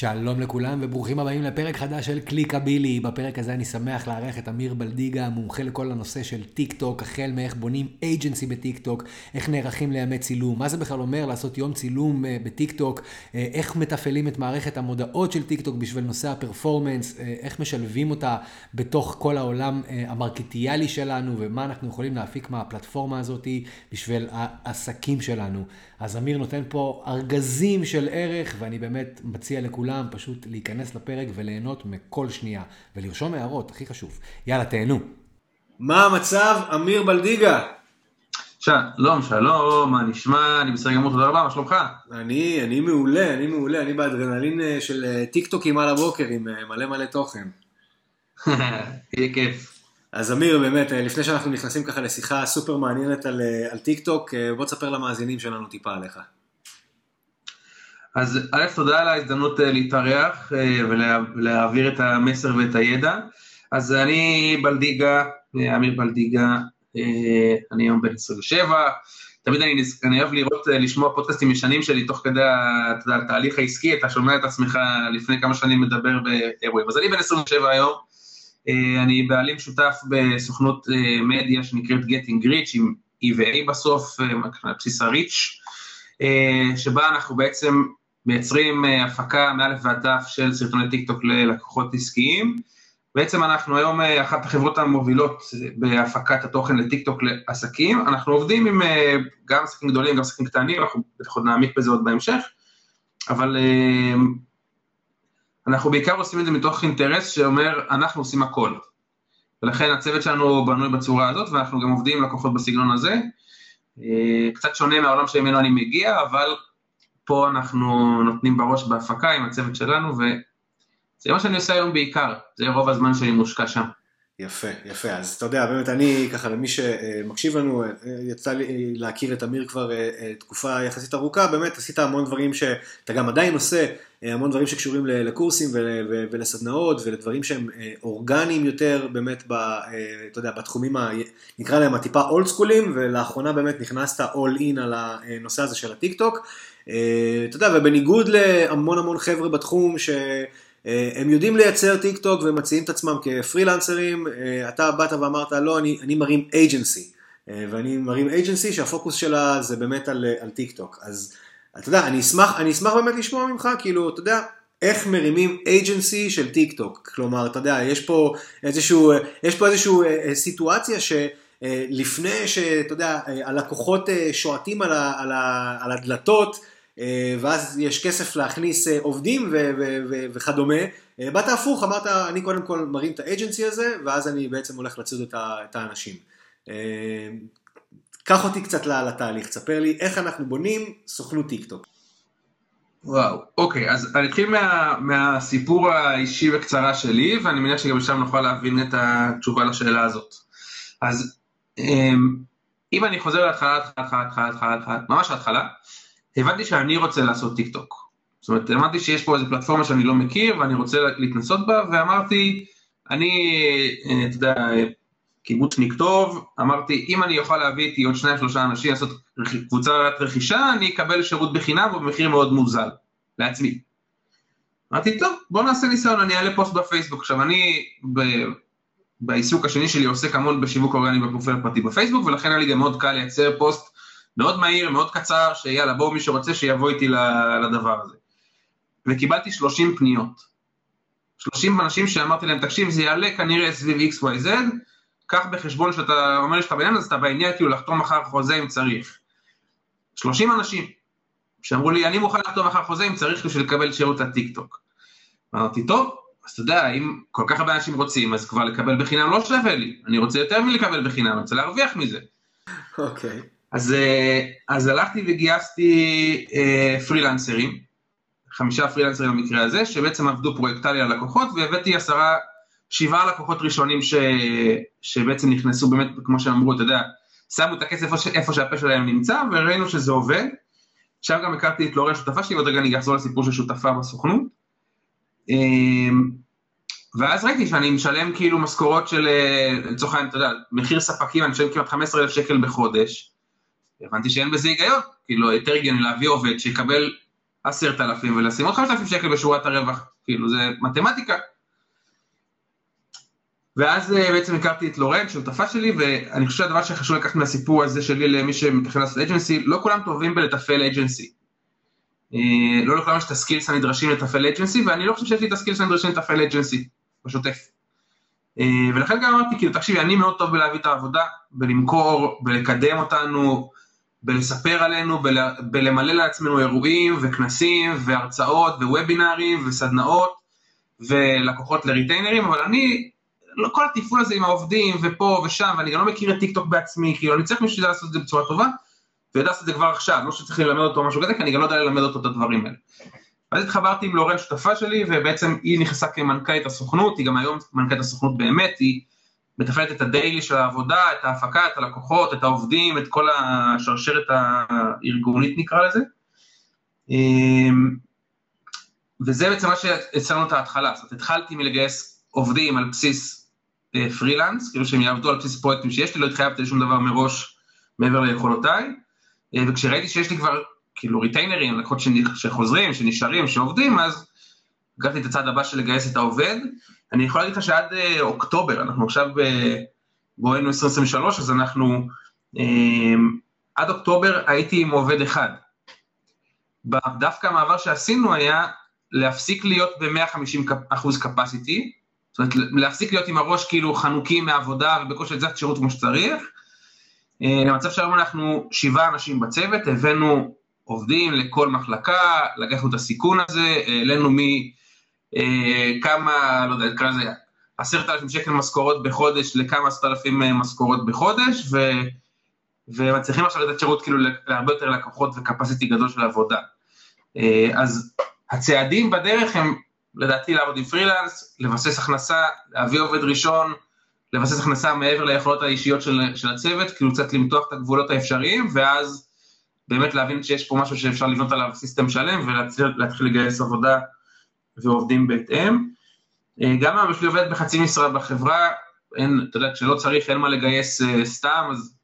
שלום לכולם וברוכים הבאים לפרק חדש של קליקבילי. בפרק הזה אני שמח לארח את אמיר בלדיגה, מומחה לכל הנושא של טיק טוק, החל מאיך בונים agency בטיק טוק, איך נערכים לימי צילום, מה זה בכלל אומר לעשות יום צילום אה, בטיק טוק, אה, איך מתפעלים את מערכת המודעות של טיק טוק בשביל נושא ה performance, אה, איך משלבים אותה בתוך כל העולם המרקטיאלי שלנו ומה אנחנו יכולים להפיק מהפלטפורמה הזאת בשביל העסקים שלנו. אז אמיר נותן פה ארגזים של ערך ואני באמת מציע לכולם. לכולם פשוט להיכנס לפרק וליהנות מכל שנייה, ולרשום הערות, הכי חשוב. יאללה, תהנו. מה המצב, אמיר בלדיגה? שלום, שלום, מה נשמע? אני בסדר גמור, תודה רבה, מה שלומך? אני, אני מעולה, אני מעולה, אני באדרנלין אה, של אה, טיק טוקים על הבוקר עם אה, מלא מלא תוכן. יהיה כיף. אז אמיר, באמת, לפני שאנחנו נכנסים ככה לשיחה סופר מעניינת על, על טיק טוק, בוא תספר למאזינים שלנו טיפה עליך. אז א', תודה על ההזדמנות אה, להתארח אה, ולהעביר את המסר ואת הידע. אז אני בלדיגה, אה, אמיר בלדיגה, אני היום בן 27, תמיד אני, אני אוהב לראות, לשמוע פודקאסטים ישנים שלי תוך כדי התהליך העסקי, אתה שומע את עצמך לפני כמה שנים מדבר באירועים. אז אני בן 27 היום, אני בעלים שותף בסוכנות מדיה שנקראת Getting Reach עם E ו-A בסוף, בסיס ה-Reach, שבה אנחנו בעצם מייצרים אה, הפקה מאלף ועד תף של סרטוני טיק טוק ללקוחות עסקיים. בעצם אנחנו היום אה, אחת החברות המובילות בהפקת התוכן לטיק טוק לעסקים, אנחנו עובדים עם אה, גם עסקים גדולים, גם עסקים קטנים, אנחנו בטח עוד נעמיק בזה עוד בהמשך, אבל אנחנו בעיקר עושים את זה מתוך אינטרס שאומר, אנחנו עושים הכל. ולכן הצוות שלנו בנוי בצורה הזאת, ואנחנו גם עובדים עם לקוחות בסגנון הזה. קצת שונה מהעולם שממנו אני מגיע, אבל פה אנחנו נותנים בראש בהפקה עם הצוות שלנו, וזה מה שאני עושה היום בעיקר, זה רוב הזמן שאני מושקע שם. יפה, יפה. אז אתה יודע, באמת אני, ככה למי שמקשיב לנו, יצא לי להכיר את אמיר כבר אה, תקופה יחסית ארוכה, באמת עשית המון דברים שאתה גם עדיין עושה, אה, המון דברים שקשורים לקורסים ולסדנאות ולדברים שהם אה, אורגניים יותר, באמת, ב, אתה יודע, בתחומים, ה, נקרא להם הטיפה old school ים, ולאחרונה באמת נכנסת all in על הנושא הזה של הטיק טוק. אתה יודע, ובניגוד להמון המון חבר'ה בתחום, ש... אה, הם יודעים לייצר טיק טוק ומציעים את עצמם כפרילנסרים, אה, אתה באת ואמרת לא, אני, אני מרים agency, אה, ואני מרים agency שהפוקוס שלה זה באמת על, על טיק טוק, אז אתה יודע, אני אשמח, אני אשמח באמת לשמוע ממך, כאילו, אתה יודע, איך מרימים אייג'נסי של טיק טוק, כלומר, אתה יודע, יש פה איזשהו, יש פה איזשהו סיטואציה ש... לפני שאתה יודע, הלקוחות שועטים על, על, על הדלתות, ואז יש כסף להכניס אה, עובדים וכדומה. אה, באת הפוך, אמרת, אני קודם כל מרים את האג'נסי הזה, ואז אני בעצם הולך לצוד את האנשים. קח אותי קצת לתהליך, תספר לי איך אנחנו בונים סוכנות טיק טוק. וואו, אוקיי, אז אני אתחיל מה, מהסיפור האישי בקצרה שלי, ואני מניח שגם שם נוכל להבין את התשובה לשאלה הזאת. אז אם אני חוזר להתחלה, התחלה, התחלה, התחלה, התחלה, ממש ההתחלה, הבנתי שאני רוצה לעשות טיק טוק. זאת אומרת, אמרתי שיש פה איזו פלטפורמה שאני לא מכיר ואני רוצה להתנסות בה, ואמרתי, אני, אה, אתה יודע, קיבוצניק טוב, אמרתי, אם אני אוכל להביא איתי עוד שניים שלושה אנשים לעשות קבוצת רכישה, אני אקבל שירות בחינם ובמחיר מאוד מוזל, לעצמי. אמרתי, טוב, בוא נעשה ניסיון, אני אעלה פוסט בפייסבוק. עכשיו, אני ב... בעיסוק השני שלי עוסק המון בשיווק אורגני בפרופיל הפרטי בפייסבוק, ולכן היה לי גם מאוד קל לייצר פוסט מאוד מהיר, מאוד קצר, שיאללה, בואו מי שרוצה שיבוא איתי לדבר הזה. וקיבלתי 30 פניות. 30 אנשים שאמרתי להם, תקשיב, זה יעלה כנראה סביב XYZ, קח בחשבון שאתה אומר לי שאתה בעניין הזה, אתה בעניין כאילו לחתום מחר חוזה אם צריך. 30 אנשים שאמרו לי, אני מוכן לחתום מחר חוזה אם צריך בשביל לקבל שירות הטיק טוק. אמרתי, טוב, אז אתה יודע, אם כל כך הרבה אנשים רוצים, אז כבר לקבל בחינם לא שווה לי, אני רוצה יותר מלקבל בחינם, אני רוצה להרוויח מזה. אוקיי. Okay. אז, אה, אז הלכתי וגייסתי אה, פרילנסרים, חמישה פרילנסרים במקרה הזה, שבעצם עבדו פרויקטלי על לקוחות, והבאתי עשרה, שבעה לקוחות ראשונים ש, שבעצם נכנסו באמת, כמו שאמרו, אתה יודע, שמו את הכסף איפה, שהפה שלהם נמצא, וראינו שזה עובד. שם גם הכרתי את לורי השותפה שלי, ועוד רגע אני אחזור לסיפור של שותפה בסוכנות. אמ, ואז ראיתי שאני משלם כאילו משכורות של, אה, לצורך העניין, אתה יודע, מחיר ספקים, אני משלם כמעט 15,000 שקל בחודש. הבנתי שאין בזה היגיון, כאילו יותר הגיוני להביא עובד שיקבל עשרת אלפים ולשים עוד חמשת אלפים שקל בשורת הרווח, כאילו זה מתמטיקה. ואז אה, בעצם הכרתי את לורן, שותפה שלי, ואני חושב שהדבר שחשוב לקחת מהסיפור הזה שלי למי שמתכנן לעשות agency, לא כולם טובים בלתפעל agency. אה, לא לכולם יש את ה skills הנדרשים לתפעל agency, ואני לא חושב שיש לי את ה skills הנדרשים לתפעל agency, בשוטף. אה, ולכן גם אמרתי, כאילו, תקשיבי, אני מאוד טוב בלהביא את העבודה, בלמכור, בלקדם אותנו, בלספר עלינו, בל, בלמלא לעצמנו אירועים וכנסים והרצאות ווובינארים וסדנאות ולקוחות ל retainer ים, אבל אני, לא כל התפעול הזה עם העובדים ופה ושם, ואני גם לא מכיר את טיקטוק בעצמי, כאילו אני צריך מישהו שידע לעשות את זה בצורה טובה, ויודע לעשות את זה כבר עכשיו, לא שצריך ללמד אותו משהו כזה, כי אני גם לא יודע ללמד אותו את הדברים האלה. אז התחברתי עם לורן שותפה שלי, ובעצם היא נכנסה כמנכ"לית הסוכנות, היא גם היום מנכ"לית הסוכנות באמת, היא מתפעלת את הדיילי של העבודה, את ההפקה, את הלקוחות, את העובדים, את כל השרשרת הארגונית נקרא לזה. אמ, וזה בעצם מה שהצלנו את ההתחלה, זאת אומרת התחלתי מלגייס עובדים על בסיס אה, פרילנס, כאילו שהם יעבדו על בסיס פרויקטים שיש לי, לא התחייבתי לשום דבר מראש מעבר ליכולותיי, אה, וכשראיתי שיש לי כבר כאילו ריטיינרים, לקוחות שחוזרים, שנשארים, שעובדים, אז לקחתי את הצעד הבא של לגייס את העובד. אני יכול להגיד לך שעד אה, אוקטובר, אנחנו עכשיו בבואנו 2023, אז אנחנו, אה, עד אוקטובר הייתי עם עובד אחד. דווקא המעבר שעשינו היה להפסיק להיות ב-150 אחוז capacity, זאת אומרת להפסיק להיות עם הראש כאילו חנוקים מעבודה ובקושי לצאת שירות כמו שצריך, אה, למצב שהיום אנחנו שבעה אנשים בצוות, הבאנו עובדים לכל מחלקה, לקחנו את הסיכון הזה, העלינו מכמה, אה, לא יודע, נקרא לזה עשרת אלפים שקל משכורות בחודש לכמה עשרת אלפים אה, משכורות בחודש, ו, ומצליחים עכשיו לתת שירות כאילו להרבה יותר לקוחות וקפסיטי גדול של עבודה. אה, אז הצעדים בדרך הם לדעתי לעבוד עם פרילנס, לבסס הכנסה, להביא עובד ראשון, לבסס הכנסה מעבר ליכולות האישיות של, של הצוות, כאילו קצת למתוח את הגבולות האפשריים, ואז באמת להבין שיש פה משהו שאפשר לבנות עליו סיסטם שלם ולהתחיל לגייס עבודה ועובדים בהתאם. אה, גם אם יש לי עובד בחצי משרה בחברה, אין, אתה יודע, כשלא צריך, אין מה לגייס uh, סתם, אז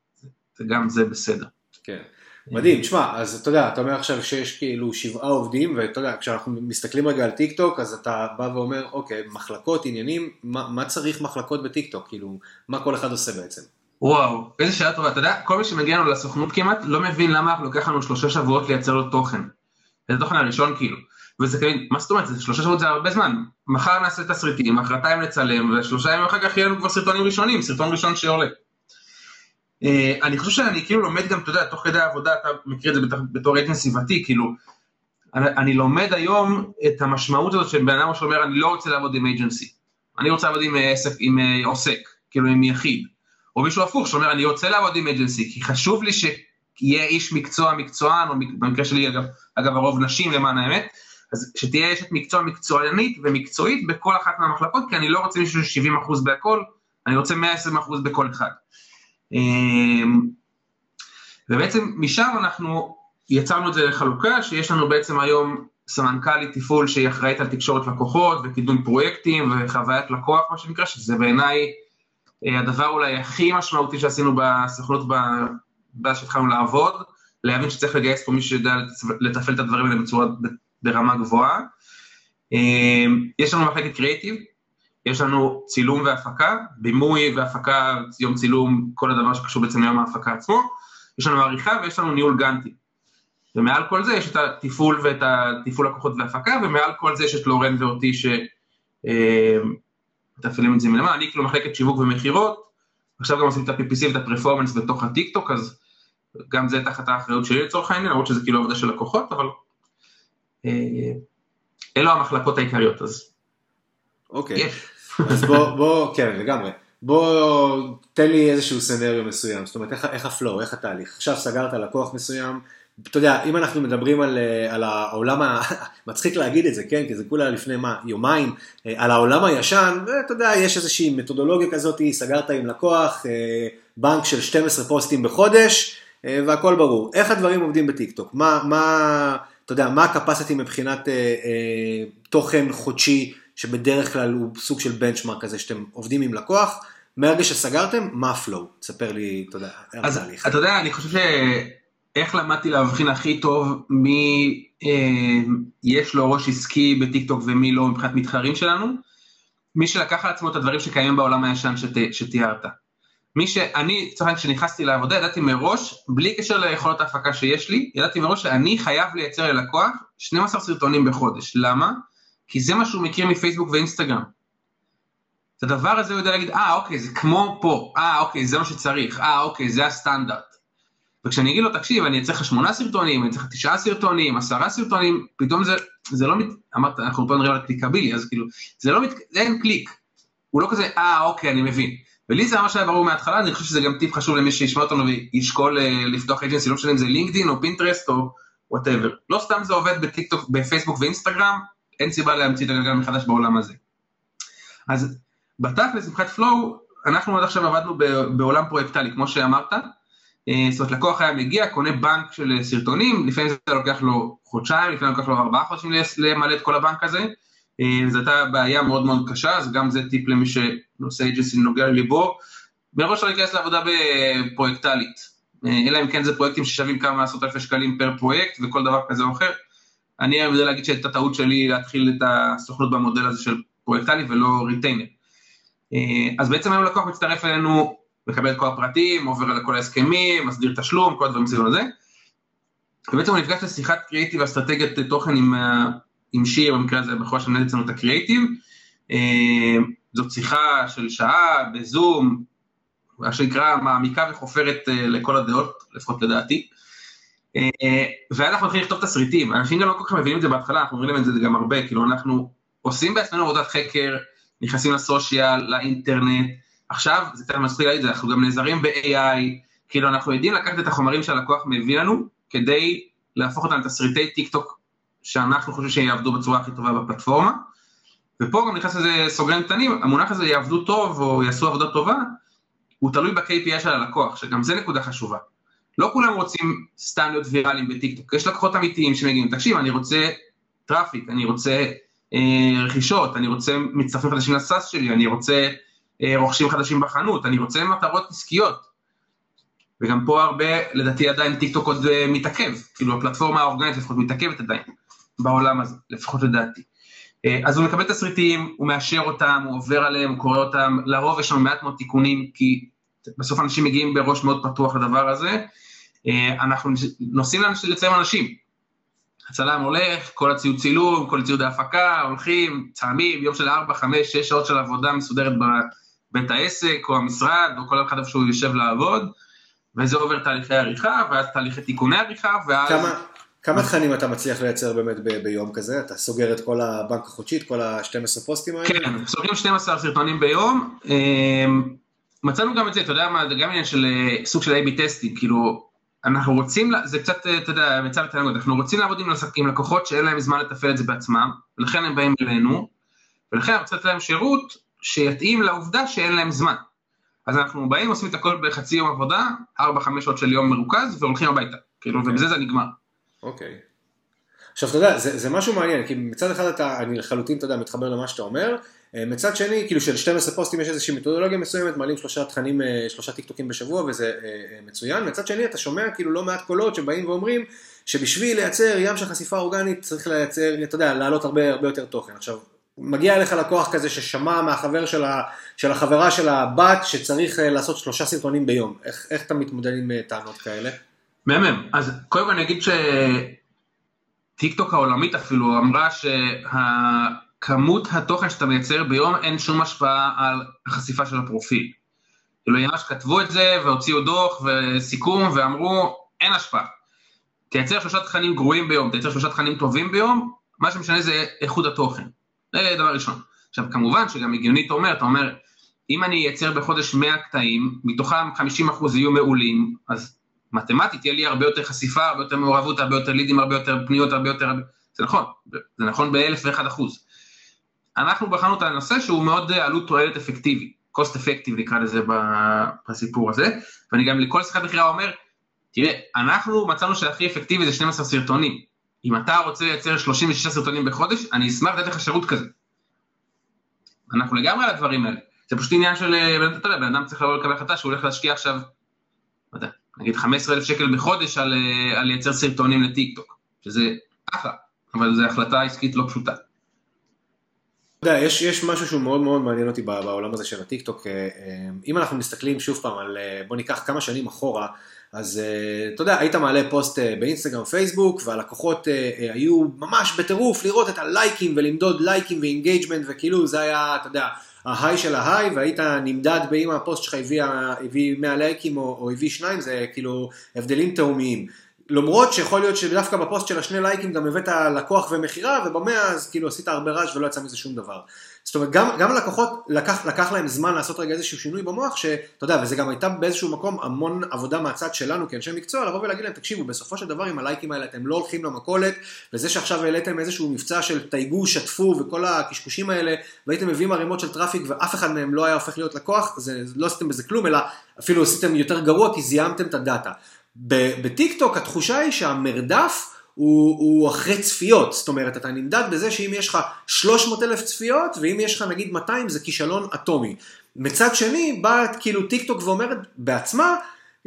גם זה בסדר. כן. מדהים, תשמע, אז אתה יודע, אתה אומר עכשיו שיש כאילו שבעה עובדים, ואתה יודע, כשאנחנו מסתכלים רגע על טיק טוק, אז אתה בא ואומר, אוקיי, מחלקות, עניינים, מה, מה צריך מחלקות בטיק טוק, כאילו, מה כל אחד עושה בעצם? וואו, איזה שאלה טובה, אתה יודע, כל מי שמגיע לנו לסוכנות כמעט, לא מבין למה לוקח לנו שלושה שבועות לייצר לו תוכן. זה התוכן הראשון כאילו. וזה כאילו, מה זאת אומרת, שלושה שבועות זה הרבה זמן. מחר נעשה תסריטים, מחרתיים נצלם, ושלושה ימים אחר כך יהיה לנו כבר סרטונים ראשונים, סרטון ראשון שעולה. Uh, אני חושב שאני כאילו לומד גם, אתה יודע, תוך כדי העבודה, אתה מכיר את זה בתור, אג'נסי ותיק, כאילו, אני, אני לומד היום את המשמעות הזאת של בן אדם שאומר, אני לא רוצה לעבוד עם אג'נסי, אני רוצה לעבוד עם עסק, עם uh, עוסק, כאילו עם יחיד. או מישהו הפוך שאומר אני רוצה לעבוד עם אג'נסי כי חשוב לי שיהיה איש מקצוע מקצוען, או במקרה שלי אגב, אגב הרוב נשים למען האמת, אז שתהיה אשת מקצוע מקצוענית ומקצועית בכל אחת מהמחלקות, כי אני לא רוצה מישהו ש-70% בהכל, אני רוצה 120% בכל אחד. אמ, ובעצם משם אנחנו יצרנו את זה לחלוקה, שיש לנו בעצם היום סמנכ"לית תפעול שהיא אחראית על תקשורת לקוחות וקידום פרויקטים וחוויית לקוח מה שנקרא, שזה בעיניי אה, הדבר אולי הכי משמעותי שעשינו בסוכנות בה שהתחלנו לעבוד, להבין שצריך לגייס פה מישהו שיודע לתפעל את הדברים האלה בצורה, ברמה גבוהה. אה, יש לנו מחלקת קריאיטיב, יש לנו צילום והפקה, בימוי והפקה, יום צילום, כל הדבר שקשור בעצם ליום ההפקה עצמו, יש לנו עריכה ויש לנו ניהול גנטי. ומעל כל זה יש את התפעול ואת התפעול לקוחות והפקה, ומעל כל זה יש את לורן ואותי ש... אה, מתפעלים את זה מלמעלה, אני כאילו מחלקת שיווק ומכירות, עכשיו גם עושים את ה-PPC ואת הפרפורמנס בתוך הטיק טוק, אז גם זה תחת האחריות שלי לצורך העניין, למרות שזה כאילו עבודה של לקוחות, אבל אלו המחלקות העיקריות, אז אוקיי, אז בוא, בוא, כן, לגמרי. בוא תן לי איזשהו scenario מסוים, זאת אומרת איך, איך ה flow, איך התהליך. עכשיו סגרת לקוח מסוים, אתה יודע, אם אנחנו מדברים על, אה, על העולם, ה... מצחיק להגיד את זה, כן? כי זה כולה לפני מה, יומיים, אה, על העולם הישן, ואתה יודע, יש איזושהי מתודולוגיה כזאת, סגרת עם לקוח, אה, בנק של 12 פוסטים בחודש, והכל ברור. איך הדברים עובדים בטיקטוק? מה, מה, אתה יודע, מה ה capacity מבחינת אה, אה, תוכן חודשי, שבדרך כלל הוא סוג של benchmark כזה, שאתם עובדים עם לקוח, מהרגע שסגרתם, מה ה flow? תספר לי, אתה יודע, אז אתה יודע, אני חושב ש... איך למדתי להבחין הכי טוב מי אה, יש לו ראש עסקי בטיקטוק ומי לא מבחינת מתחרים שלנו? מי שלקח על עצמו את הדברים שקיימים בעולם הישן שת, שתיארת. מי שאני, לצורך העניין, כשנכנסתי לעבודה, ידעתי מראש, בלי קשר ליכולות ההפקה שיש לי, ידעתי מראש שאני חייב לייצר ללקוח 12 סרטונים בחודש. למה? כי זה מה שהוא מכיר מפייסבוק ואינסטגרם. את הדבר הזה הוא יודע להגיד, אה, אוקיי, זה כמו פה, אה, אוקיי, זה מה שצריך, אה, אוקיי, זה הסטנדרט. וכשאני אגיד לו, תקשיב, אני אצא לך שמונה סרטונים, אני אצא לך תשעה סרטונים, עשרה סרטונים, פתאום זה, זה לא, מת... אמרת, אנחנו פה מדברים על clickability, אז כאילו, זה לא, מת... זה אין קליק. הוא לא כזה, אה, אוקיי, אני מבין. ולי זה ממש היה ברור מההתחלה, אני חושב שזה גם טיפ חשוב למי שישמע אותנו וישקול אה, לפתוח agency, לא משנה אם זה לינקדין או פינטרסט או whatever. לא סתם זה עובד בטיקטוק, בפייסבוק ואינסטגרם, אין סיבה להמציא את הגלגל מחדש בעולם הזה. אז בתכלס, מבחינת flow, אנחנו עד עכשיו עבדנו בעולם פרויקטלי, כמו שאמרת, אה, זאת אומרת, לקוח היה מגיע, קונה בנק של סרטונים, לפעמים זה לוקח לו חודשיים, לפעמים לוקח לו ארבעה חודשים למלא את כל הבנק הזה, זו הייתה בעיה מאוד מאוד קשה, אז גם זה טיפ למי שנושא agency נוגע לליבו. מראש לא להיכנס לעבודה בפרויקטלית, אה, אלא אם כן זה פרויקטים ששווים כמה עשרות אלפי שקלים per פרויקט וכל דבר כזה או אחר. אני יודע להגיד שהייתה טעות שלי להתחיל את הסוכנות במודל הזה של פרויקטלי ולא retainer. אז בעצם היום לקוח מצטרף אלינו, מקבל את כל הפרטים, עובר על כל ההסכמים, מסדיר תשלום, כל הדברים סביב לזה. ובעצם הוא נפגש לשיחת קריאיטיב ואסטרטגיית תוכן עם עם שיר, במקרה הזה בחורה שמנהלת אצלנו את הקריאיטיב. אה, זאת שיחה של שעה בזום, מה שנקרא מעמיקה וחופרת אה, לכל הדעות, לפחות לדעתי. אה, ואז אנחנו מתחילים לכתוב תסריטים, אנשים גם לא כל כך מבינים את זה בהתחלה, אנחנו אומרים את זה גם הרבה, כאילו אנחנו עושים בעצמנו עבודת חקר, נכנסים ל social, לאינטרנט, עכשיו, זה תכף מספיק להגיד, אנחנו גם נעזרים ב-AI, כאילו אנחנו יודעים לקחת את החומרים שהלקוח מביא לנו, כדי להפוך אותם לתסריטי טיק טוק שאנחנו חושבים שיעבדו בצורה הכי טובה בפלטפורמה. ופה גם נכנס לזה סוגריים קטנים, המונח הזה יעבדו טוב או יעשו עבודה טובה, הוא תלוי ב-KPI של הלקוח, שגם זה נקודה חשובה. לא כולם רוצים סתם להיות ויראליים בטיקטוק, יש לקוחות אמיתיים שמגיעים, תקשיב, אני רוצה traffic, אני רוצה אה, רכישות, אני רוצה מצטרפים חדשים ל SaaS שלי, אני רוצה אה, רוכשים חדשים בחנות, אני רוצה מטרות עסקיות. וגם פה הרבה, לדעתי עדיין טיקטוק עוד אה, מתעכב, כאילו הפלטפורמה האורגנית לפחות מתעכבת עדיין. בעולם הזה, לפחות לדעתי. אה, אז הוא מקבל תסריטים, הוא מאשר אותם, הוא עובר עליהם, הוא קורא אותם, לרוב יש לנו מעט מאוד תיקונים, כי בסוף אנשים מגיעים בראש מאוד פתוח לדבר הזה. אה, אנחנו נוסעים לצלם אנשים. הצלם הולך, כל הציוד צילום, כל ציוד ההפקה, הולכים, צלמים, יום של 4, 5, 6 שעות של עבודה מסודרת בבית העסק או המשרד או כל אחד שהוא יושב לעבוד, וזה עובר תהליכי עריכה, ואז תהליכי תיקוני עריכה, ואז... כמה, כמה תכנים אתה מצליח לייצר באמת ב- ביום כזה? אתה סוגר את כל הבנק החודשי, את כל ה-12 פוסטים האלה? כן, סוגרים 12 סרטונים ביום. אמ, מצאנו גם את זה, אתה יודע מה, זה גם עניין של אה, סוג של A-B טסטים, כאילו, אנחנו רוצים, זה קצת, אה, אתה יודע, מצא לתנגות, אנחנו רוצים לעבוד עם, לקוחות שאין להם זמן לתפעל את זה בעצמם, ולכן הם באים אלינו, ולכן אנחנו רוצים לתת להם שירות שיתאים לעובדה שאין להם זמן. אז אנחנו באים, עושים את הכל בחצי יום עבודה, 4-5 שעות של יום מרוכז, והולכים הביתה, כאילו, okay. ובזה זה נגמר. אוקיי. עכשיו אתה יודע, זה, זה משהו מעניין, כי מצד אחד אתה, אני לחלוטין, אתה יודע, מתחבר למה שאתה אומר, אה, מצד שני, כאילו של 12 פוסטים יש איזושהי מתודולוגיה מסוימת, מעלים שלושה תכנים, אה, שלושה טיקטוקים בשבוע וזה אה, מצוין, מצד שני אתה שומע כאילו לא מעט קולות שבאים ואומרים שבשביל לייצר ים של חשיפה אורגנית צריך לייצר, אתה יודע, להעלות הרבה הרבה יותר תוכן. עכשיו, מגיע אליך לקוח כזה ששמע מהחבר של, ה, של החברה של הבת שצריך לעשות שלושה סרטונים ביום, איך, איך אתה מתמודד עם טענות כאלה? מהמם. אז קודם כל אני אגיד שטיקטוק העולמית אפילו אמרה שהכמות התוכן שאתה מייצר ביום אין שום השפעה על החשיפה של הפרופיל. כאילו ממש כתבו את זה והוציאו דוח וסיכום ואמרו אין השפעה. תייצר שלושה תכנים גרועים ביום, תייצר שלושה תכנים טובים ביום, מה שמשנה זה איכות התוכן. זה דבר ראשון. עכשיו כמובן שגם הגיונית אומר, אתה אומר, אם אני אייצר בחודש 100 קטעים, מתוכם 50% יהיו מעולים, אז מתמטית תהיה לי הרבה יותר חשיפה, הרבה יותר מעורבות, הרבה יותר לידים, הרבה יותר פניות, הרבה יותר... זה נכון, זה נכון באלף ואחד אחוז. אנחנו בחנו את הנושא שהוא מאוד עלות תועלת אפקטיבי, cost effective נקרא לזה בסיפור הזה, ואני גם לכל שיחת מכירה אומר, תראה, אנחנו מצאנו שהכי אפקטיבי זה 12 סרטונים. אם אתה רוצה לייצר 36 סרטונים בחודש, אני אשמח לתת לך שירות כזה. אנחנו לגמרי על הדברים האלה. זה פשוט עניין של, אתה יודע, בן אדם צריך לבוא לקבל החלטה שהוא הולך להשקיע עכשיו, נגיד 15 אלף שקל בחודש על, אה, על לייצר סרטונים לטיק טוק, שזה אחלה, אבל זו החלטה עסקית לא פשוטה. אתה יודע, יש, יש משהו שהוא מאוד מאוד מעניין אותי בעולם הזה של הטיקטוק, אם אנחנו מסתכלים שוב פעם על, בוא ניקח כמה שנים אחורה, אז אתה יודע, היית מעלה פוסט באינסטגרם, פייסבוק, והלקוחות היו ממש בטירוף לראות את הלייקים ולמדוד לייקים ו engagement, וכאילו זה היה, אתה יודע, ה high של ה high, והיית נמדד באם הפוסט שלך הביא, הביא 100 לייקים או, או הביא שניים, זה כאילו הבדלים תהומיים. למרות שיכול להיות שדווקא בפוסט של השני לייקים גם הבאת לקוח ומכירה, ובמאה אז כאילו עשית הרבה רעש ולא יצא מזה שום דבר. זאת אומרת, גם, גם הלקוחות, לקח, לקח להם זמן לעשות רגע איזשהו שינוי במוח, שאתה יודע, וזה גם הייתה באיזשהו מקום המון עבודה מהצד שלנו כאנשי מקצוע, לבוא ולהגיד להם, תקשיבו, בסופו של דבר עם הלייקים האלה אתם לא הולכים למכולת, וזה שעכשיו העליתם איזשהו מבצע של תייגו, שתפו וכל הקשקושים האלה, והייתם מביאים ערימות של traffic ואף אחד מהם לא היה הופך להיות לקוח, זה, לא עשיתם בזה כלום, אלא אפילו עשיתם יותר גרוע כי זיהמתם את ה data. בטיק טוק התחושה היא שהמרדף הוא, הוא אחרי צפיות, זאת אומרת אתה נמדד בזה שאם יש לך 300 אלף צפיות ואם יש לך נגיד 200 זה כישלון אטומי. מצד שני באה כאילו טיק טוק ואומרת בעצמה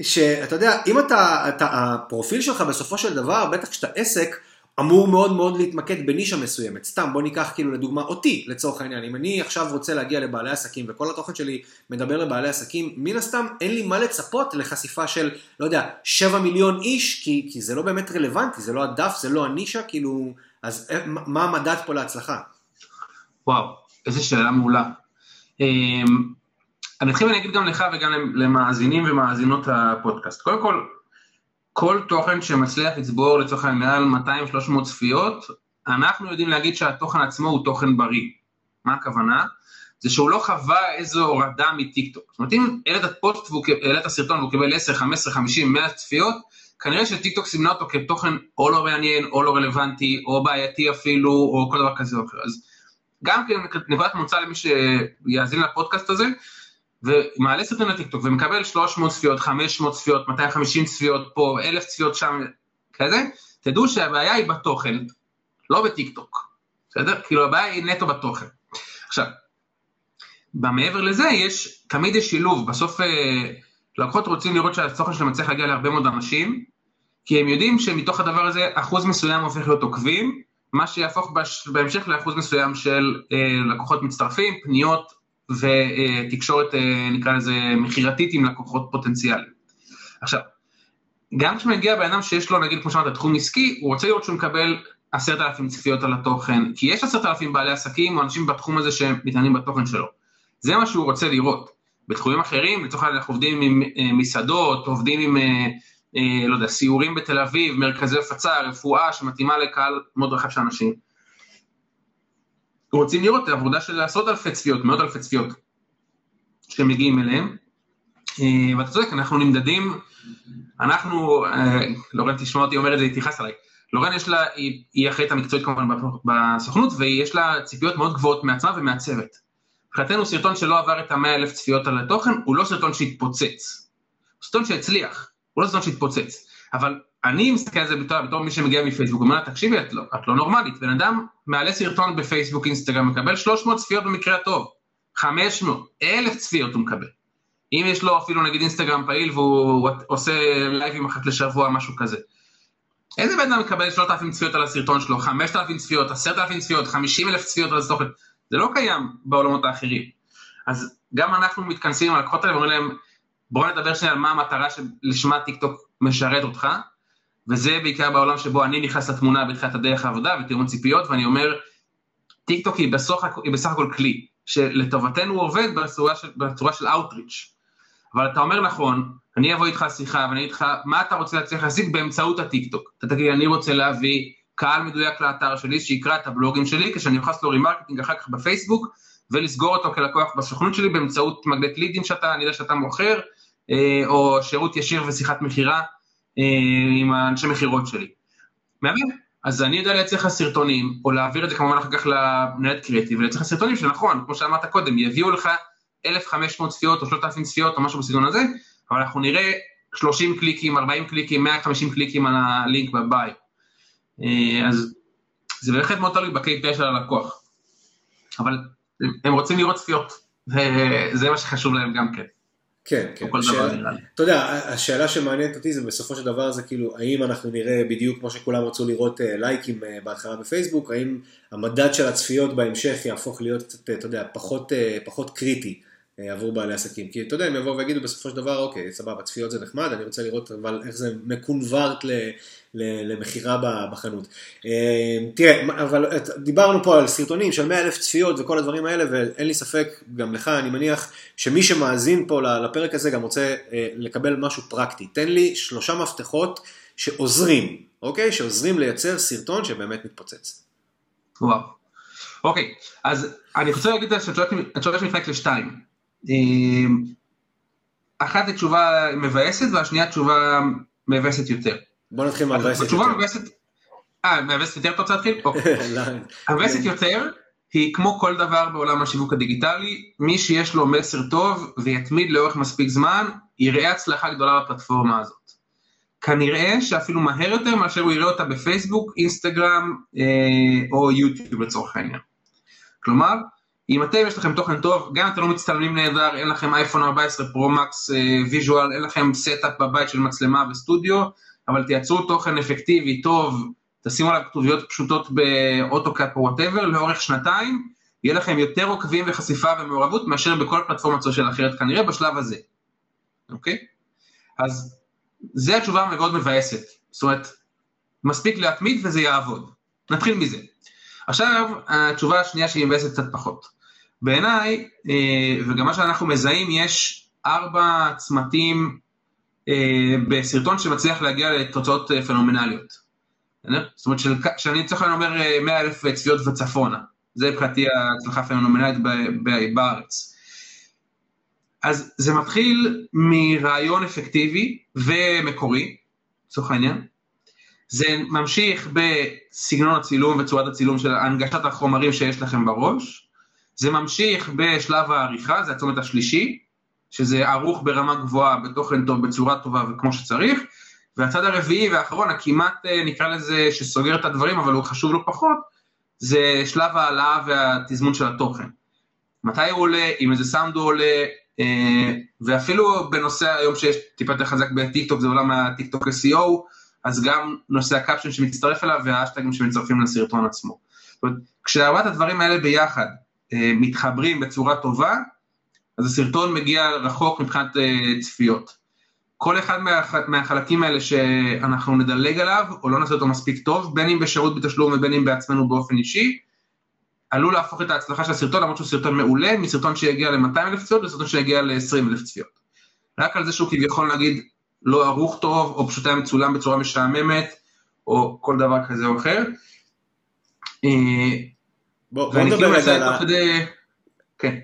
שאתה יודע אם אתה, אתה הפרופיל שלך בסופו של דבר בטח כשאתה עסק אמור מאוד מאוד להתמקד בנישה מסוימת. סתם, בוא ניקח כאילו לדוגמה אותי, לצורך העניין. אם אני עכשיו רוצה להגיע לבעלי עסקים וכל התוכן שלי מדבר לבעלי עסקים, מן הסתם אין לי מה לצפות לחשיפה של, לא יודע, 7 מיליון איש, כי, כי זה לא באמת רלוונטי, זה לא הדף, זה לא הנישה, כאילו, אז אה, מה המדד פה להצלחה? וואו, איזה שאלה מעולה. אמ, אני אתחיל ואני אגיד גם לך וגם למאזינים ומאזינות הפודקאסט. קודם כל, כל תוכן שמצליח לצבור לצורך העניין מעל 200-300 צפיות, אנחנו יודעים להגיד שהתוכן עצמו הוא תוכן בריא. מה הכוונה? זה שהוא לא חווה איזו הורדה מטיקטוק. זאת אומרת, אם העלית פוסט והעלית סרטון והוא קיבל 10, 15, 50, 100 צפיות, כנראה שטיקטוק סימנה אותו כתוכן או לא מעניין, או לא רלוונטי, או בעייתי אפילו, או כל דבר כזה או אחר. אז גם כן נקודת מוצא למי שיאזין לפודקאסט הזה, ומעלה סרטון לטיקטוק ומקבל 300 צפיות, 500 צפיות, 250 צפיות פה, 1,000 צפיות שם, כזה, תדעו שהבעיה היא בתוכן, לא בטיקטוק, בסדר? כאילו הבעיה היא נטו בתוכן. עכשיו, במעבר לזה יש, תמיד יש שילוב, בסוף אה, לקוחות רוצים לראות שהתוכן שלהם מצליח להגיע להרבה מאוד אנשים, כי הם יודעים שמתוך הדבר הזה אחוז מסוים הופך להיות עוקבים, מה שיהפוך בהמשך לאחוז מסוים של אה, לקוחות מצטרפים, פניות ותקשורת, אה, נקרא לזה, מכירתית עם לקוחות פוטנציאליים. עכשיו, גם כשמגיע בן אדם שיש לו, נגיד, כמו שאמרת, תחום עסקי, הוא רוצה לראות שהוא מקבל עשרת אלפים צפיות על התוכן, כי יש עשרת אלפים בעלי עסקים או אנשים בתחום הזה שמתעניינים בתוכן שלו. זה מה שהוא רוצה לראות. בתחומים אחרים, לצורך העניין אנחנו עובדים עם אה, מסעדות, עובדים עם, אה, לא יודע, סיורים בתל אביב, מרכזי הפצה, רפואה שמתאימה לקהל מאוד רחב של אנשים. רוצים לראות עבודה של עשרות אלפי צפיות, מאות אלפי צפיות שמגיעים אליהם. אה, ואתה צודק, אנחנו נמדדים, אנחנו, אה, לורן תשמע אותי אומר את זה, היא תכעס עליי. לורן יש לה, היא, היא אחראית המקצועית כמובן בסוכנות, ויש לה ציפיות מאוד גבוהות מעצמה ומהצוות. מבחינתנו סרטון שלא עבר את המאה אלף צפיות על התוכן, הוא לא סרטון שהתפוצץ. הוא סרטון שהצליח, הוא לא סרטון שהתפוצץ. אבל אני מסתכל על זה בתור, בתור מי שמגיע מפייסבוק, אומר לה, תקשיבי, את לא, את לא נורמלית, בן אדם מעלה סרטון בפייסבוק, אינסטגרם, מקבל 300 צפיות במקרה הטוב, 500, 1,000 צפיות הוא מקבל. אם יש לו אפילו נגיד אינסטגרם פעיל והוא עושה לייבים אחת לשבוע, משהו כזה. איזה בן אדם מקבל 3,000 צפיות על הסרטון שלו, 5,000 צפיות, 10,000 צפיות, 50,000 צפיות על הסרטון, זה לא קיים בעולמות האחרים. אז גם אנחנו מתכנסים עם הלקוחות האלה ואומרים להם, בואו נדבר שנייה על מה המטרה שלשמה טיקטוק משרת אותך, וזה בעיקר בעולם שבו אני נכנס לתמונה בתחילת הדרך העבודה ותיאום ציפיות, ואני אומר, טיק טוק היא, בסוף, היא בסך הכל כלי, שלטובתנו עובד בצורה של, בצורה של Outreach. אבל אתה אומר נכון, אני אבוא איתך לשיחה ואני אגיד לך, מה אתה רוצה להצליח להשיג באמצעות הטיק טוק? אתה תגיד, אני רוצה להביא קהל מדויק לאתר שלי, שיקרא את הבלוגים שלי, כשאני לעשות לו remarketing אחר כך בפייסבוק, ולסגור אותו כלקוח בסוכנות שלי באמצעות מגנט לידים שאתה, אני יודע שאתה מוכר, אה, או שירות ישיר ושיחת מכירה עם האנשי מכירות שלי. מהמם. אז אני יודע לייצר לך סרטונים, או להעביר את זה כמובן אחר כך למנהלת קריאטיב, ולייצר לך סרטונים שנכון, כמו שאמרת קודם, יביאו לך 1,500 צפיות או 3,000 צפיות או משהו בסגנון הזה, אבל אנחנו נראה 30 קליקים, 40 קליקים, 150 קליקים על הלינק בביי. אה, אז זה בהחלט מאוד תלוי ב-KPI של הלקוח. אבל הם רוצים לראות צפיות, וזה מה שחשוב להם גם כן. כן, כן. השאלה, אתה יודע, השאלה שמעניינת אותי זה בסופו של דבר זה כאילו, האם אנחנו נראה בדיוק כמו שכולם רצו לראות אה, לייקים אה, בהתחלה בפייסבוק, האם המדד של הצפיות בהמשך יהפוך להיות קצת, אתה יודע, פחות, פחות קריטי. אה, עבור בעלי עסקים. כי אתה יודע, הם יבואו ויגידו בסופו של דבר, אוקיי, סבבה, צפיות זה נחמד, אני רוצה לראות אבל איך זה מקונברט למכירה בחנות. אה, תראה, אבל דיברנו פה על סרטונים של 100 אלף צפיות וכל הדברים האלה, ואין לי ספק, גם לך, אני מניח, שמי שמאזין פה לפרק הזה גם רוצה אה, לקבל משהו פרקטי. תן לי שלושה מפתחות שעוזרים, אוקיי? שעוזרים לייצר סרטון שבאמת מתפוצץ. וואו. אוקיי, אז אני רוצה להגיד את התשובה שמתחלקת לשתיים. אמ, אחת תשובה מבאסת והשנייה תשובה מבאסת יותר. בוא נתחיל מהמבאסת יותר. התשובה מבאסת, אה, מבאסת יותר אתה רוצה להתחיל? אוקיי. לא. המבאסת יותר היא כמו כל דבר בעולם השיווק הדיגיטלי, מי שיש לו מסר טוב ויתמיד לאורך מספיק זמן, יראה הצלחה גדולה בפלטפורמה הזאת. כנראה שאפילו מהר יותר מאשר הוא יראה אותה בפייסבוק, אינסטגרם אה, או יוטיוב לצורך העניין. כלומר, אם אתם יש לכם תוכן טוב, גם אם אתם לא מצטלמים נהדר, אין לכם אייפון 14 פרו מקס visual, אין לכם setup בבית של מצלמה וסטודיו, אבל תייצרו תוכן אפקטיבי, טוב, תשימו עליו כתוביות פשוטות ב AutoCap או whatever, לאורך שנתיים, יהיה לכם יותר עוקבים וחשיפה ומעורבות מאשר בכל פלטפורמה social אחרת כנראה בשלב הזה, אוקיי? אז זה התשובה המאוד מבאסת, זאת אומרת, מספיק להתמיד וזה יעבוד. נתחיל מזה. עכשיו, התשובה השנייה שהיא מבאסת קצת פחות. בעיניי, אה, וגם מה שאנחנו מזהים, יש ארבע צמתים אה, בסרטון שמצליח להגיע לתוצאות אה, פנומנליות. זאת אומרת שאני צריך לומר 100 אלף צפיות וצפונה, זה מבחינתי ההצלחה הפנומנלית בארץ. אז זה מתחיל מרעיון אפקטיבי ומקורי, לצורך העניין, זה ממשיך בסגנון הצילום וצורת הצילום של הנגשת החומרים שיש לכם בראש, זה ממשיך בשלב העריכה, זה הצומת השלישי, שזה ערוך ברמה גבוהה, בתוכן טוב, בצורה טובה וכמו שצריך, והצד הרביעי והאחרון, הכמעט אה, נקרא לזה שסוגר את הדברים, אבל הוא חשוב לא פחות, זה שלב העלאה והתזמון של התוכן. מתי הוא עולה, עם איזה סאונד הוא עולה, אה, ואפילו בנושא היום שיש טיפה יותר חזק בטיקטוק, זה עולם הטיקטוק SEO, אז גם נושא ה caption שמצטרף אליו והאשטגים שמצטרפים לסרטון עצמו. זאת אומרת, כשארבעת הדברים האלה ביחד מתחברים בצורה טובה, אז הסרטון מגיע רחוק מבחינת אה, צפיות. כל אחד מה, מהחלקים האלה שאנחנו נדלג עליו, או לא נעשה אותו מספיק טוב, בין אם בשירות בתשלום ובין אם בעצמנו באופן אישי, עלול להפוך את ההצלחה של הסרטון, למרות שהוא סרטון מעולה, מסרטון שיגיע ל-200 אלף צפיות לסרטון שיגיע ל-20 אלף צפיות. רק על זה שהוא כביכול נגיד לא ערוך טוב, או פשוט היה מצולם בצורה משעממת, או כל דבר כזה או אחר. אה, בוא, בוא נדבר רגע על ה... כן.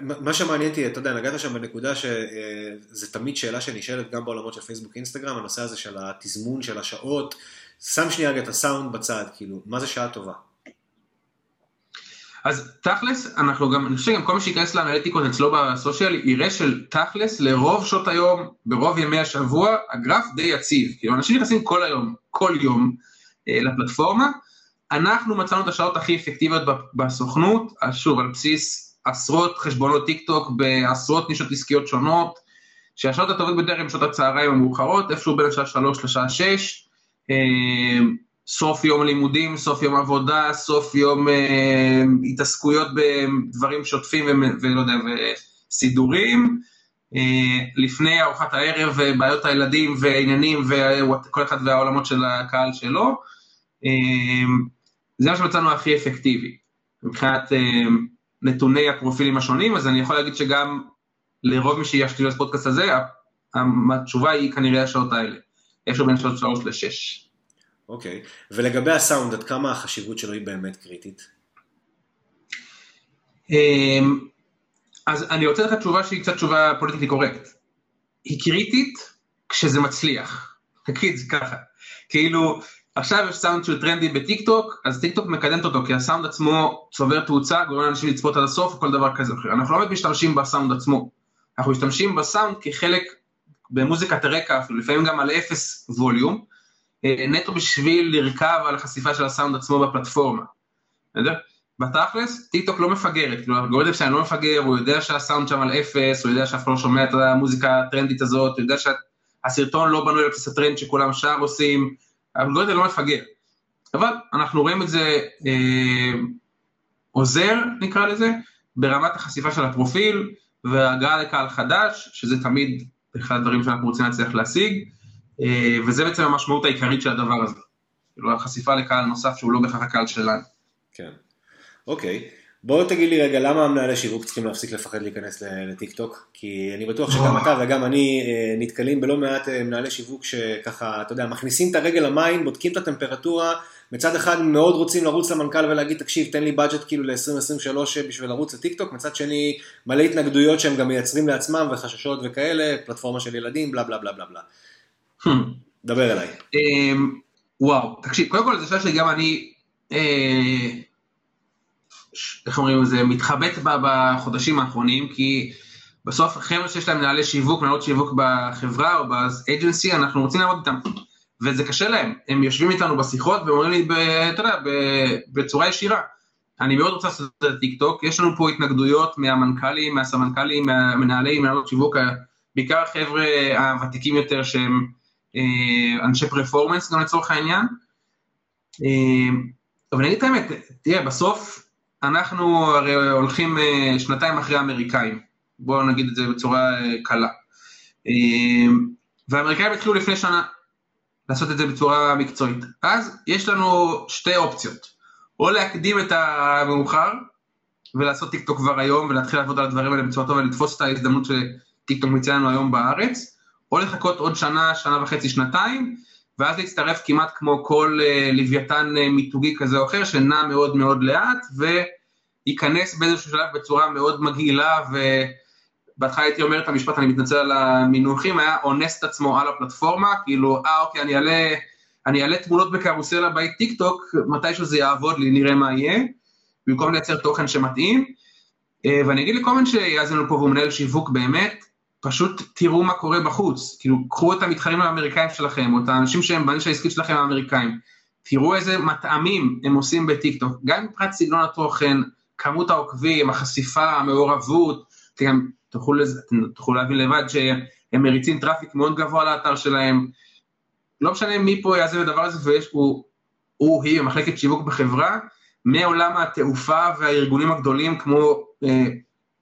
מה שמעניין אותי, אתה יודע, נגעת שם בנקודה שזה תמיד שאלה שנשאלת גם בעולמות של פייסבוק אינסטגרם, הנושא הזה של התזמון של השעות, שם שנייה רגע את הסאונד בצד, כאילו, מה זה שעה טובה? אז תכלס, אנחנו גם, אני חושב שגם כל מי שייכנס לאנליטיקות אצלו בסושיאל, יראה של תכלס לרוב שעות היום, ברוב ימי השבוע, הגרף די יציב. כאילו אנשים נכנסים כל היום, כל יום אה, לפלטפורמה. אנחנו מצאנו את השעות הכי אפקטיביות בסוכנות, שוב, על בסיס עשרות חשבונות טיק טוק בעשרות נישות עסקיות שונות, שהשעות הטובות ביותר הן שעות הצהריים המאוחרות, איפשהו בין השעה 3 לשעה 6. סוף יום לימודים, סוף יום עבודה, סוף יום אה, התעסקויות בדברים שוטפים ולא יודע, וסידורים, אה, לפני ארוחת הערב, בעיות הילדים ועניינים וכל אחד והעולמות של הקהל שלו. אה, זה מה שמצאנו הכי אפקטיבי מבחינת אה, נתוני הפרופילים השונים, אז אני יכול להגיד שגם לרוב מי שיקשיב לפודקאסט הזה, התשובה היא כנראה השעות האלה, איפשהו בין שעות 3 ל-6. אוקיי, ולגבי הסאונד, עד כמה החשיבות שלו היא באמת קריטית? אמ, אז אני רוצה לך תשובה שהיא קצת תשובה politically correct. היא קריטית כשזה מצליח. תגיד זה ככה. כאילו, עכשיו יש סאונד שהוא טרנדי בטיק טוק, אז טיק טוק מקדמת אותו, כי הסאונד עצמו צובר תאוצה, גורם לאנשים לצפות עד הסוף, כל דבר כזה אחר. אנחנו לא באמת משתמשים בסאונד עצמו. אנחנו משתמשים בסאונד כחלק במוזיקת הרקע, לפעמים גם על אפס volume, אה, נטו בשביל לרכב על החשיפה של הסאונד עצמו בפלטפורמה. בסדר? בתכלס, טיק טוק לא מפגרת, כאילו האלגוריתם שלהם לא מפגר, הוא יודע שהסאונד שם על אפס, הוא יודע שאף אחד לא שומע את המוזיקה הטרנדית הזאת, הוא יודע שהסרטון לא בנוי על בסיס הטרנד שכולם שאר עושים, האלגוריתם לא מפגר. אבל אנחנו רואים את זה אה, עוזר, נקרא לזה, ברמת החשיפה של הפרופיל והגעה לקהל חדש, שזה תמיד אחד הדברים שאנחנו רוצים להצליח להשיג, אה, וזה בעצם המשמעות העיקרית של הדבר הזה. כאילו החשיפה לקהל נוסף שהוא לא בהכרח הקהל שלנו. כן. אוקיי. בוא תגיד לי רגע, למה המנהלי שיווק צריכים להפסיק לפחד להיכנס לטיק טוק? כי אני בטוח שגם אתה וגם אני אה, נתקלים בלא מעט אה, מנהלי שיווק שככה, אתה יודע, מכניסים את הרגל למים, בודקים את הטמפרטורה, מצד אחד מאוד רוצים לרוץ למנכ"ל ולהגיד, תקשיב, תן לי בדג'ט כאילו ל-2023 בשביל לרוץ לטיק טוק, מצד שני מלא התנגדויות שהם גם מייצרים לעצמם וחששות וכאלה, פלטפורמה של ילדים, בלה בלה בלה בלה בלה. Hmm. דבר אליי. אמ, וואו, תקשיב, קודם כל זה שאלה שגם אני... איך אומרים זה, מתחבט בחודשים האחרונים, כי בסוף חבר'ה שיש להם מנהלי שיווק, מנהלות שיווק בחברה או באג'נסי, אנחנו רוצים לעבוד איתם. וזה קשה להם, הם יושבים איתנו בשיחות ואומרים לי, אתה יודע, בצורה ישירה. אני מאוד רוצה לעשות את הטיק טוק, יש לנו פה התנגדויות מהמנכ"לים, מהסמנכ"לים, מהמנהלי, מנהלות שיווק, בעיקר החבר'ה הוותיקים יותר שהם אה, אנשי פרפורמנס גם לצורך העניין. אה, אבל אני אגיד את האמת, תראה, בסוף אנחנו הרי הולכים אה, שנתיים אחרי האמריקאים, בואו נגיד את זה בצורה אה, קלה. אה, והאמריקאים התחילו לפני שנה לעשות את זה בצורה מקצועית. אז יש לנו שתי אופציות, או להקדים את המאוחר ולעשות טיק טוק כבר היום ולהתחיל לעבוד על הדברים האלה בצורה טובה ולתפוס את ההזדמנות שטיק טוק מציע לנו היום בארץ, או לחכות עוד שנה, שנה וחצי, שנתיים, ואז להצטרף כמעט כמו כל לוויתן מיתוגי כזה או אחר, שנע מאוד מאוד לאט, וייכנס באיזשהו שלב בצורה מאוד מגעילה, ובהתחלה הייתי אומר את המשפט, אני מתנצל על המינוחים, היה אונס את עצמו על הפלטפורמה, כאילו, אה אוקיי, אני אעלה, אני אעלה תמונות בקרוסלה בטיק טוק, מתישהו זה יעבוד לי, נראה מה יהיה, במקום לייצר תוכן שמתאים. אה, ואני אגיד לכל מי שיאזין לנו פה והוא מנהל שיווק באמת, פשוט תראו מה קורה בחוץ, כאילו קחו את המתחרים האמריקאים שלכם, או את האנשים שהם בנישה העסקית שלכם האמריקאים, תראו איזה מטעמים הם עושים בטיקטוק, גם מבחינת סגנון התוכן, כמות העוקבים, החשיפה, המעורבות, אתם תוכלו, להבין לבד שהם מריצים traffic מאוד גבוה לאתר שלהם, לא משנה מי פה יעזב את הדבר הזה, ויש, הוא, הוא, היא, מחלקת שיווק בחברה, מעולם התעופה והארגונים הגדולים כמו אה,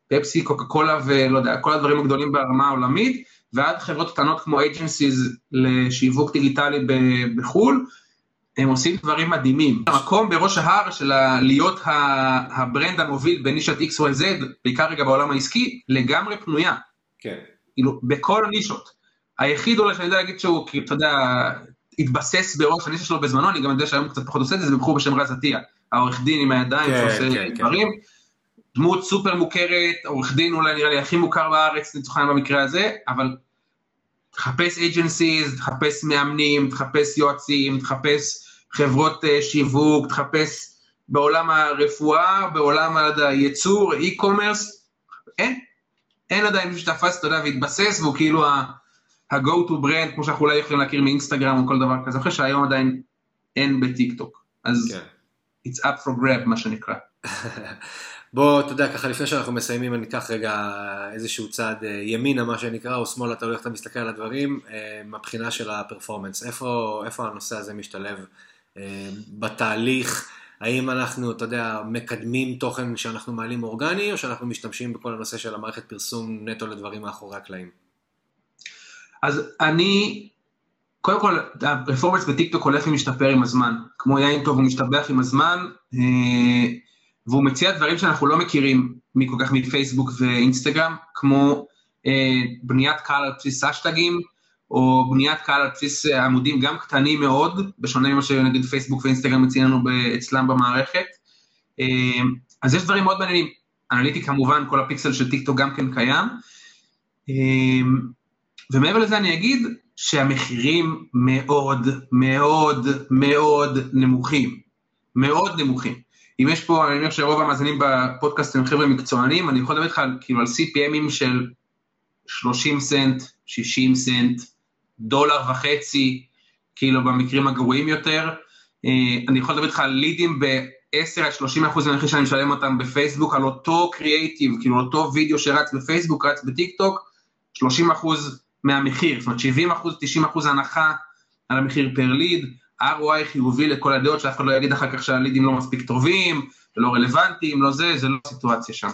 פפסי, קוקה קולה ולא יודע, כל הדברים הגדולים ברמה העולמית, ועד חברות קטנות כמו agencies לשיווק דיגיטלי בחו"ל, הם עושים דברים מדהימים. המקום בראש ההר של להיות ה brand המוביל בנישת XYZ, בעיקר רגע בעולם העסקי, לגמרי פנויה. כן. כאילו, בכל הנישות. היחיד אולי שאני יודע להגיד שהוא, כאילו, אתה יודע, התבסס בראש הנישה שלו בזמנו, אני גם יודע שהיום קצת פחות עושה את זה, זה בחור בשם רז עטיה, העורך דין עם הידיים כן, שעושה כן, כן. דברים. כן. דמות סופר מוכרת, עורך דין אולי נראה לי הכי מוכר בארץ לצורך העניין במקרה הזה, אבל תחפש agencies, תחפש מאמנים, תחפש יועצים, תחפש חברות uh, שיווק, תחפש בעולם הרפואה, בעולם הייצור, e-commerce, אין, אין עדיין מישהו שתפס, אתה יודע, והתבסס, והוא כאילו ה-go to brand, כמו שאנחנו אולי יכולים להכיר מאינסטגרם או כל דבר כזה, אחרי שהיום עדיין אין בטיק טוק, אז כן. it's up for grab מה שנקרא. בוא, אתה יודע, ככה לפני שאנחנו מסיימים, אני אקח רגע איזשהו צעד אה, ימינה, מה שנקרא, או שמאלה, תלוי איך אתה מסתכל על הדברים, אה, מהבחינה של הפרפורמנס. איפה, איפה הנושא הזה משתלב אה, בתהליך? האם אנחנו, אתה יודע, מקדמים תוכן שאנחנו מעלים אורגני, או שאנחנו משתמשים בכל הנושא של המערכת פרסום נטו לדברים מאחורי הקלעים? אז אני, קודם כל, הפרפורמנס בטיקטוק הולך ומשתפר עם הזמן. כמו יין טוב הוא משתבח עם הזמן. והוא מציע דברים שאנחנו לא מכירים מכל כך מפייסבוק ואינסטגרם, כמו אה, בניית קהל על בסיס אשטגים, או בניית קהל על בסיס אה, עמודים גם קטנים מאוד, בשונה ממה שנגיד פייסבוק ואינסטגרם מציעים לנו אצלם במערכת. אה, אז יש דברים מאוד מעניינים. אנליטי כמובן, כל הפיקסל של טיקטוק גם כן קיים. אה, ומעבר לזה אני אגיד שהמחירים מאוד מאוד מאוד נמוכים. מאוד נמוכים. אם יש פה, אני אומר שרוב המאזינים בפודקאסט הם חבר'ה מקצוענים, אני יכול לדבר איתך כאילו על CPM ים של 30 סנט, 60 סנט, דולר וחצי, כאילו במקרים הגרועים יותר. אה, אני יכול לדבר איתך על לידים 10 עד 30 אחוז מהמחיר שאני משלם אותם בפייסבוק על אותו קריאייטיב, כאילו אותו וידאו שרץ בפייסבוק, רץ בטיק טוק, 30 אחוז מהמחיר, זאת אומרת 70 אחוז, 90 אחוז הנחה על המחיר פר ליד, ROI חיובי לכל הדעות, שאף אחד לא יגיד אחר כך שהלידים לא מספיק טובים, ולא רלוונטיים, לא זה, זה לא הסיטואציה שם.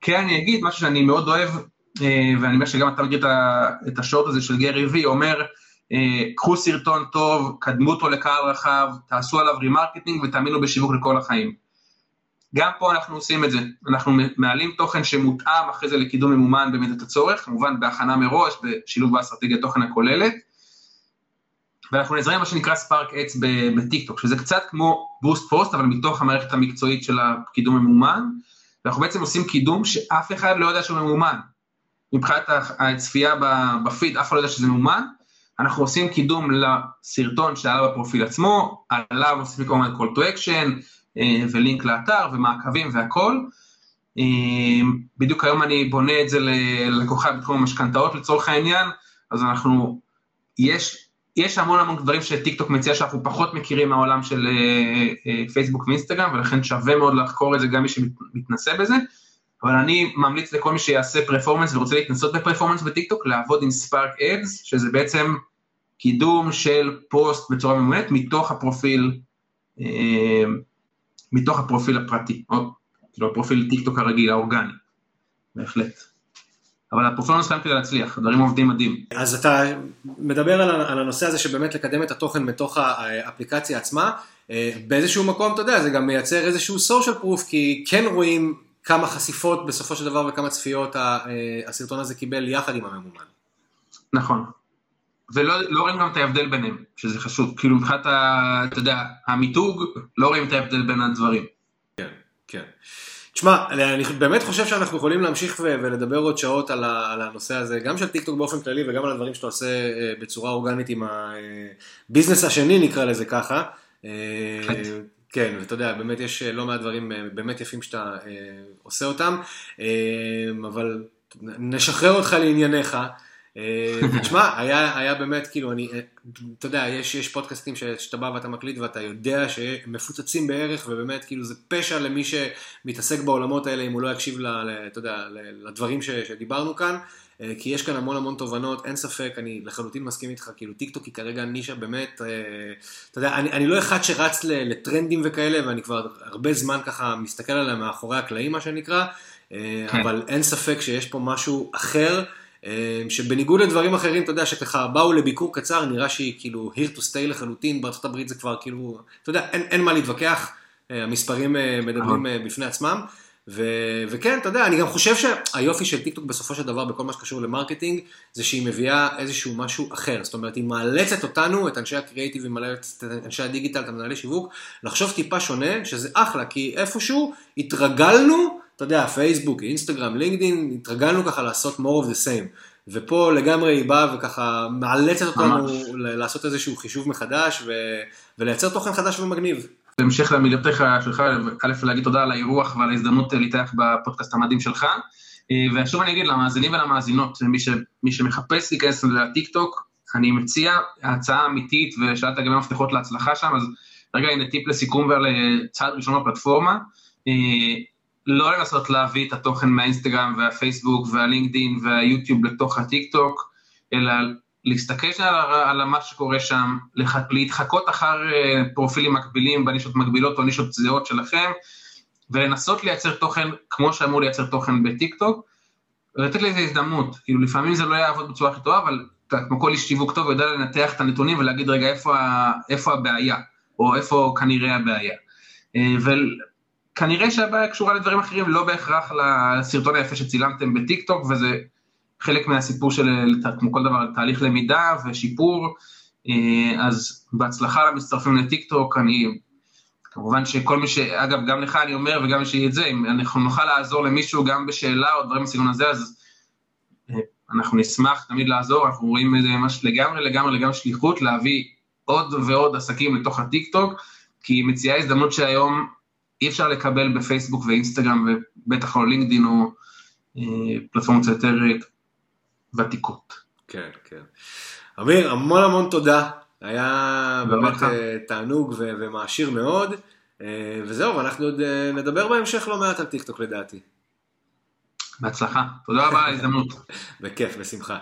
כן אני אגיד משהו שאני מאוד אוהב, אה, ואני אומר שגם אתה מכיר את ה short הזה של גרי וי, אומר, אה, קחו סרטון טוב, קדמו אותו לקהל רחב, תעשו עליו remarketing ותאמינו בשיווק לכל החיים. גם פה אנחנו עושים את זה, אנחנו מעלים תוכן שמותאם אחרי זה לקידום ממומן במידת הצורך, כמובן בהכנה מראש, בשילוב באסטרטגיית תוכן הכוללת, ואנחנו נעזרים מה שנקרא Spark Ads בטיקטוק, שזה קצת כמו boost post, אבל מתוך המערכת המקצועית של הקידום ממומן, ואנחנו בעצם עושים קידום שאף אחד לא יודע שהוא ממומן. מבחינת הצפייה בפיד, אף אחד לא יודע שזה ממומן, אנחנו עושים קידום לסרטון שעלה בפרופיל עצמו, עליו עושים כמובן call to action אה, ולינק לאתר ומעקבים והכל. אה, בדיוק היום אני בונה את זה ללקוחה בתחום המשכנתאות לצורך העניין, אז אנחנו, יש, יש המון המון דברים שטיק טוק מציע שאנחנו פחות מכירים מהעולם של אה, פייסבוק ואינסטגרם, ולכן שווה מאוד לחקור את זה גם מי שמתנסה בזה. אבל אני ממליץ לכל מי שעושה performance ורוצה להתנסות ב performance בטיקטוק, לעבוד עם Spark Ads, שזה בעצם קידום של פוסט בצורה ממומנת מתוך הפרופיל, אה, מתוך הפרופיל הפרטי, או כאילו הפרופיל טיקטוק הרגיל, האורגני, בהחלט. אבל הפרפורמנס חייב כדי להצליח, הדברים עובדים מדהים. אז אתה מדבר על הנושא הזה שבאמת לקדם את התוכן מתוך האפליקציה עצמה, אה, באיזשהו מקום, אתה יודע, זה גם מייצר איזשהו social proof, כי כן רואים כמה חשיפות בסופו של דבר וכמה צפיות אה, הסרטון הזה קיבל יחד עם הממומן. נכון. ולא לא רואים גם את ההבדל ביניהם, שזה חשוב. כאילו מבחינת, אתה יודע, המיתוג, לא רואים את ההבדל בין הדברים. כן, כן. תשמע, אני באמת חושב שאנחנו יכולים להמשיך ולדבר עוד שעות על, על הנושא הזה, גם של טיקטוק באופן כללי וגם על הדברים שאתה עושה אה, בצורה אורגנית עם ה business השני, נקרא לזה ככה. כן, ואתה יודע, באמת יש אה, לא מעט דברים אה, באמת יפים שאתה אה, עושה אותם, אה, אבל נשחרר אותך לענייניך. אה, ותשמע, היה, היה באמת, כאילו, אני, אה, אתה יודע, יש, יש פודקאסטים שאתה בא ואתה מקליט ואתה יודע שהם מפוצצים בערך, ובאמת, כאילו, זה פשע למי שמתעסק בעולמות האלה אם הוא לא יקשיב, ל, אתה יודע, לדברים ש, שדיברנו כאן. אה, כי יש כאן המון המון תובנות, אין ספק, אני לחלוטין מסכים איתך, כאילו טיק טוק היא כרגע נישה באמת, אתה יודע, אני, אני לא אחד שרץ לטרנדים וכאלה, ואני כבר הרבה זמן ככה מסתכל עליה מאחורי הקלעים, מה שנקרא, כן. אבל אין ספק שיש פה משהו אחר. שבניגוד לדברים אחרים, אתה יודע, שככה באו לביקור קצר, נראה שהיא כאילו here to stay לחלוטין, בארצות הברית זה כבר כאילו, אתה יודע, אין, אין מה להתווכח, המספרים מדברים בפני עצמם. ו- וכן, אתה יודע, אני גם חושב שהיופי של טיקטוק בסופו של דבר בכל מה שקשור ל marketing, זה שהיא מביאה איזשהו משהו אחר. זאת אומרת, היא מאלצת אותנו, את אנשי הקריאיטיב, היא מאלצת את אנשי הדיגיטל, את המנהלי שיווק, לחשוב טיפה שונה, שזה אחלה, כי איפשהו התרגלנו, אתה יודע, פייסבוק, אינסטגרם, לינקדאין, התרגלנו ככה לעשות more of the same. ופה לגמרי היא באה וככה מאלצת אותנו לעשות איזשהו חישוב מחדש ו- ולייצר תוכן חדש ומגניב. בהמשך למילותיך שלך, א' להגיד תודה על האירוח ועל ההזדמנות להתארח בפודקאסט המדהים שלך. אה, ושוב אני אגיד למאזינים ולמאזינות, מי, ש, מי שמחפש להיכנס לטיק טוק, אני מציע הצעה אמיתית, ושאלת גם המפתחות להצלחה שם, אז רגע הנה טיפ לסיכום ועל צעד ראשון בפלטפורמה. לא לנסות להביא את התוכן מהאינסטגרם והפייסבוק והלינקדין והיוטיוב לתוך הטיק טוק, אלא להסתכל על, על מה שקורה שם, להתחקות אחר אה, פרופילים מקבילים בנישות מקבילות או נישות זהות שלכם, ולנסות לייצר תוכן כמו שאמור לייצר תוכן בטיק טוק, ולתת לזה הזדמנות, כאילו לפעמים זה לא יעבוד בצורה הכי טובה, אבל כמו כל איש שיווק טוב יודע לנתח את הנתונים ולהגיד רגע איפה, איפה הבעיה, או איפה כנראה הבעיה. אה, וכנראה שהבעיה קשורה לדברים אחרים, לא בהכרח לסרטון היפה שצילמתם בטיק טוק, וזה חלק מהסיפור של, כמו כל דבר, תהליך למידה ושיפור, אה, אז בהצלחה למצטרפים לטיק טוק, אני, כמובן שכל מי ש... אגב, גם לך אני אומר וגם לי את זה, אם אנחנו נוכל לעזור למישהו גם בשאלה או דברים בסגנון הזה, אז אה, אנחנו נשמח תמיד לעזור, אנחנו רואים את זה ממש לגמרי, לגמרי, לגמרי שליחות, להביא עוד ועוד עסקים לתוך הטיק טוק, כי היא מציעה הזדמנות שהיום אי אפשר לקבל בפייסבוק ואינסטגרם, ובטח לא לינקדין או אה, פלטפורמות יותר ותיקות. כן, כן. אמיר, המון המון תודה. היה באמת uh, תענוג ו- ומעשיר מאוד. וזהו, ואנחנו עוד נדבר בהמשך לא מעט על טיקטוק לדעתי. בהצלחה, תודה רבה על ההזדמנות. בכיף, בשמחה.